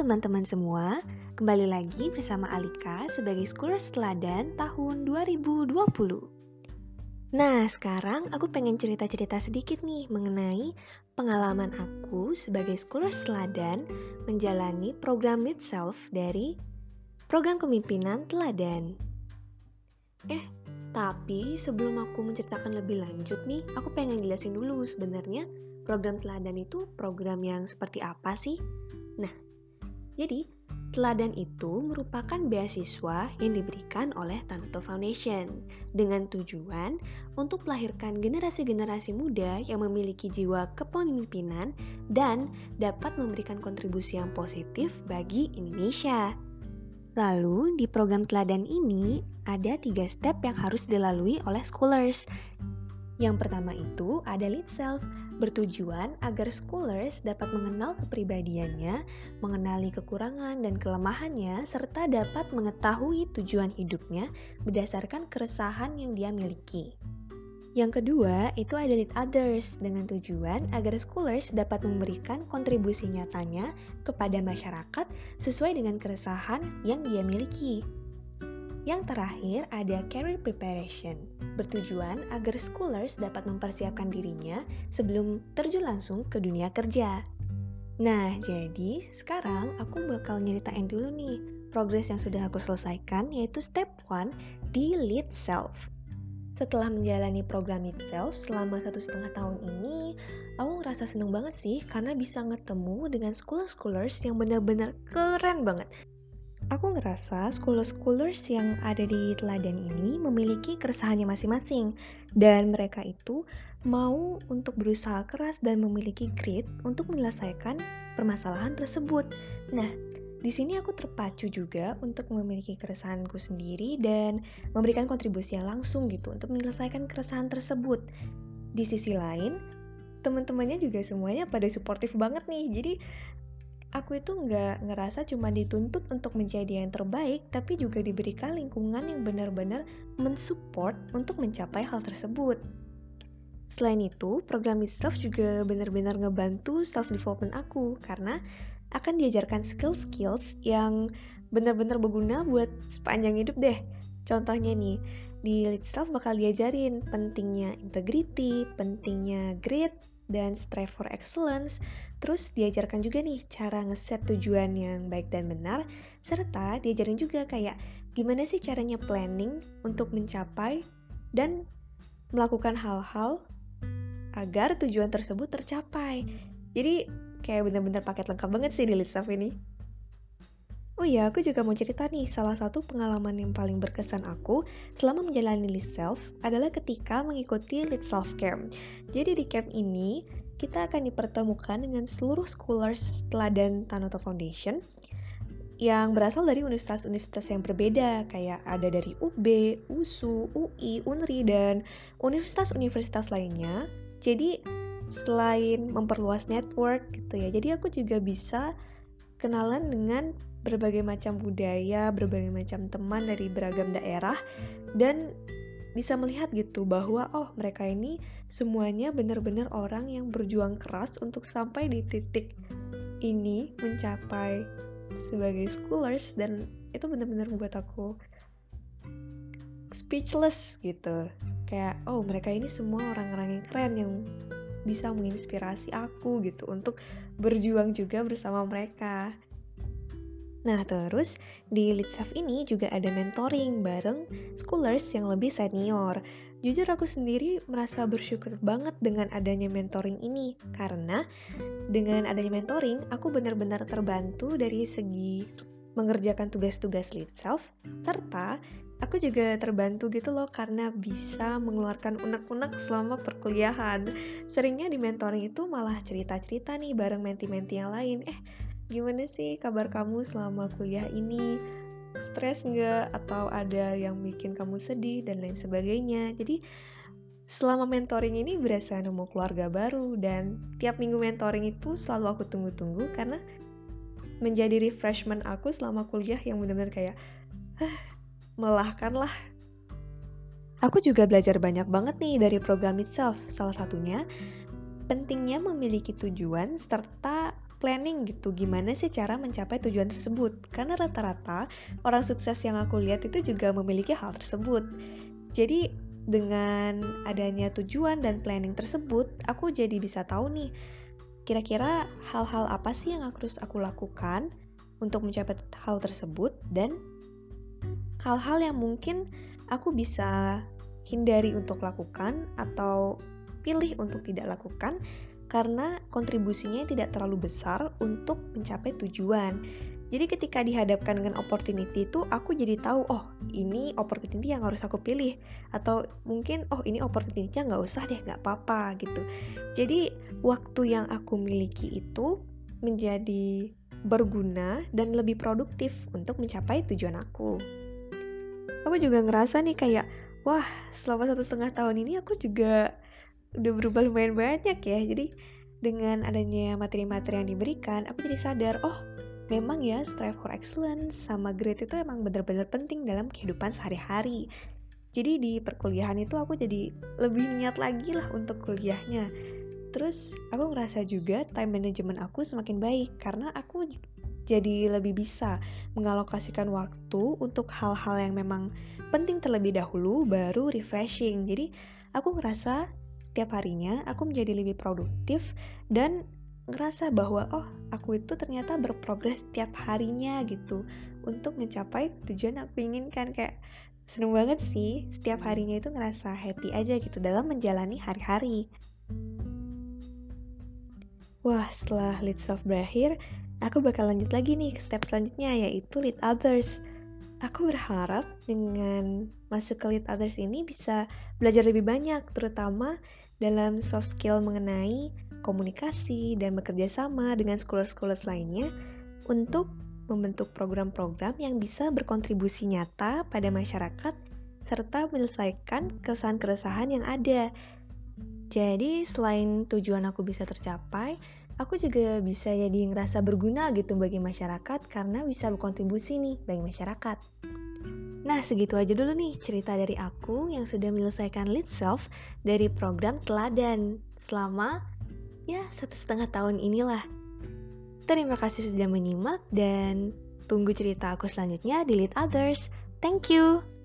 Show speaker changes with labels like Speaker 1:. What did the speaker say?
Speaker 1: teman-teman semua, kembali lagi bersama Alika sebagai Scholars Teladan tahun 2020. Nah, sekarang aku pengen cerita-cerita sedikit nih mengenai pengalaman aku sebagai Scholars Teladan menjalani program Lead Self dari program kepemimpinan Teladan. Eh, tapi sebelum aku menceritakan lebih lanjut nih, aku pengen jelasin dulu sebenarnya program Teladan itu program yang seperti apa sih? Nah, jadi, Teladan itu merupakan beasiswa yang diberikan oleh Tanoto Foundation dengan tujuan untuk melahirkan generasi-generasi muda yang memiliki jiwa kepemimpinan dan dapat memberikan kontribusi yang positif bagi Indonesia. Lalu, di program teladan ini ada tiga step yang harus dilalui oleh scholars. Yang pertama itu ada lead self, bertujuan agar scholars dapat mengenal kepribadiannya, mengenali kekurangan dan kelemahannya, serta dapat mengetahui tujuan hidupnya berdasarkan keresahan yang dia miliki. Yang kedua, itu ada lead others dengan tujuan agar scholars dapat memberikan kontribusi nyatanya kepada masyarakat sesuai dengan keresahan yang dia miliki. Yang terakhir ada career preparation, bertujuan agar scholars dapat mempersiapkan dirinya sebelum terjun langsung ke dunia kerja. Nah, jadi sekarang aku bakal nyeritain dulu nih progres yang sudah aku selesaikan yaitu step 1 di lead self. Setelah menjalani program lead self selama satu setengah tahun ini, aku ngerasa seneng banget sih karena bisa ketemu dengan school-schoolers yang benar-benar keren banget Aku ngerasa scholars-scholars yang ada di teladan ini memiliki keresahannya masing-masing dan mereka itu mau untuk berusaha keras dan memiliki grit untuk menyelesaikan permasalahan tersebut. Nah, di sini aku terpacu juga untuk memiliki keresahanku sendiri dan memberikan kontribusi yang langsung gitu untuk menyelesaikan keresahan tersebut. Di sisi lain, teman-temannya juga semuanya pada suportif banget nih. Jadi aku itu nggak ngerasa cuma dituntut untuk menjadi yang terbaik, tapi juga diberikan lingkungan yang benar-benar mensupport untuk mencapai hal tersebut. Selain itu, program itself juga benar-benar ngebantu self-development aku, karena akan diajarkan skill-skills yang benar-benar berguna buat sepanjang hidup deh. Contohnya nih, di itself bakal diajarin pentingnya integrity, pentingnya grit, dan strive for excellence. Terus diajarkan juga nih cara ngeset tujuan yang baik dan benar, serta diajarin juga kayak gimana sih caranya planning untuk mencapai dan melakukan hal-hal agar tujuan tersebut tercapai. Jadi kayak bener-bener paket lengkap banget sih di list ini. Oh iya, aku juga mau cerita nih, salah satu pengalaman yang paling berkesan aku selama menjalani list self adalah ketika mengikuti lead self camp. Jadi di camp ini, kita akan dipertemukan dengan seluruh scholars teladan Tanoto Foundation yang berasal dari universitas-universitas yang berbeda, kayak ada dari UB, USU, UI, UNRI, dan universitas-universitas lainnya. Jadi selain memperluas network gitu ya, jadi aku juga bisa kenalan dengan berbagai macam budaya, berbagai macam teman dari beragam daerah dan bisa melihat gitu bahwa oh mereka ini semuanya benar-benar orang yang berjuang keras untuk sampai di titik ini mencapai sebagai scholars dan itu benar-benar membuat aku speechless gitu. Kayak oh mereka ini semua orang-orang yang keren yang bisa menginspirasi aku gitu untuk berjuang juga bersama mereka Nah, terus di Litsaf ini juga ada mentoring bareng scholars yang lebih senior. Jujur aku sendiri merasa bersyukur banget dengan adanya mentoring ini karena dengan adanya mentoring aku benar-benar terbantu dari segi mengerjakan tugas-tugas self serta aku juga terbantu gitu loh karena bisa mengeluarkan unek-unek selama perkuliahan. Seringnya di mentoring itu malah cerita-cerita nih bareng menti-menti yang lain. Eh, gimana sih kabar kamu selama kuliah ini? Stres nggak? Atau ada yang bikin kamu sedih dan lain sebagainya? Jadi selama mentoring ini berasa nemu keluarga baru dan tiap minggu mentoring itu selalu aku tunggu-tunggu karena menjadi refreshment aku selama kuliah yang benar-benar kayak ah, melahkan lah. Aku juga belajar banyak banget nih dari program itself. Salah satunya, pentingnya memiliki tujuan serta planning gitu gimana sih cara mencapai tujuan tersebut? Karena rata-rata orang sukses yang aku lihat itu juga memiliki hal tersebut. Jadi dengan adanya tujuan dan planning tersebut aku jadi bisa tahu nih kira-kira hal-hal apa sih yang harus aku lakukan untuk mencapai hal tersebut dan hal-hal yang mungkin aku bisa hindari untuk lakukan atau pilih untuk tidak lakukan karena kontribusinya tidak terlalu besar untuk mencapai tujuan. Jadi ketika dihadapkan dengan opportunity itu aku jadi tahu oh ini opportunity yang harus aku pilih atau mungkin oh ini opportunity-nya nggak usah deh nggak apa-apa gitu. Jadi waktu yang aku miliki itu menjadi berguna dan lebih produktif untuk mencapai tujuan aku. Aku juga ngerasa nih kayak wah selama satu setengah tahun ini aku juga udah berubah lumayan banyak ya. Jadi dengan adanya materi-materi yang diberikan aku jadi sadar oh memang ya strive for excellence sama grade itu emang benar-benar penting dalam kehidupan sehari-hari. Jadi di perkuliahan itu aku jadi lebih niat lagi lah untuk kuliahnya. Terus aku ngerasa juga time management aku semakin baik karena aku jadi lebih bisa mengalokasikan waktu untuk hal-hal yang memang penting terlebih dahulu baru refreshing. Jadi aku ngerasa setiap harinya aku menjadi lebih produktif dan ngerasa bahwa oh aku itu ternyata berprogres setiap harinya gitu. Untuk mencapai tujuan aku inginkan kayak seneng banget sih setiap harinya itu ngerasa happy aja gitu dalam menjalani hari-hari. Wah setelah lead self berakhir aku bakal lanjut lagi nih ke step selanjutnya yaitu lead others aku berharap dengan masuk ke lead others ini bisa belajar lebih banyak terutama dalam soft skill mengenai komunikasi dan bekerja sama dengan scholars-scholars lainnya untuk membentuk program-program yang bisa berkontribusi nyata pada masyarakat serta menyelesaikan keresahan-keresahan yang ada. Jadi selain tujuan aku bisa tercapai, aku juga bisa jadi ngerasa berguna gitu bagi masyarakat karena bisa berkontribusi nih bagi masyarakat. Nah, segitu aja dulu nih cerita dari aku yang sudah menyelesaikan lead self dari program teladan selama ya satu setengah tahun inilah. Terima kasih sudah menyimak dan tunggu cerita aku selanjutnya di Lead Others. Thank you.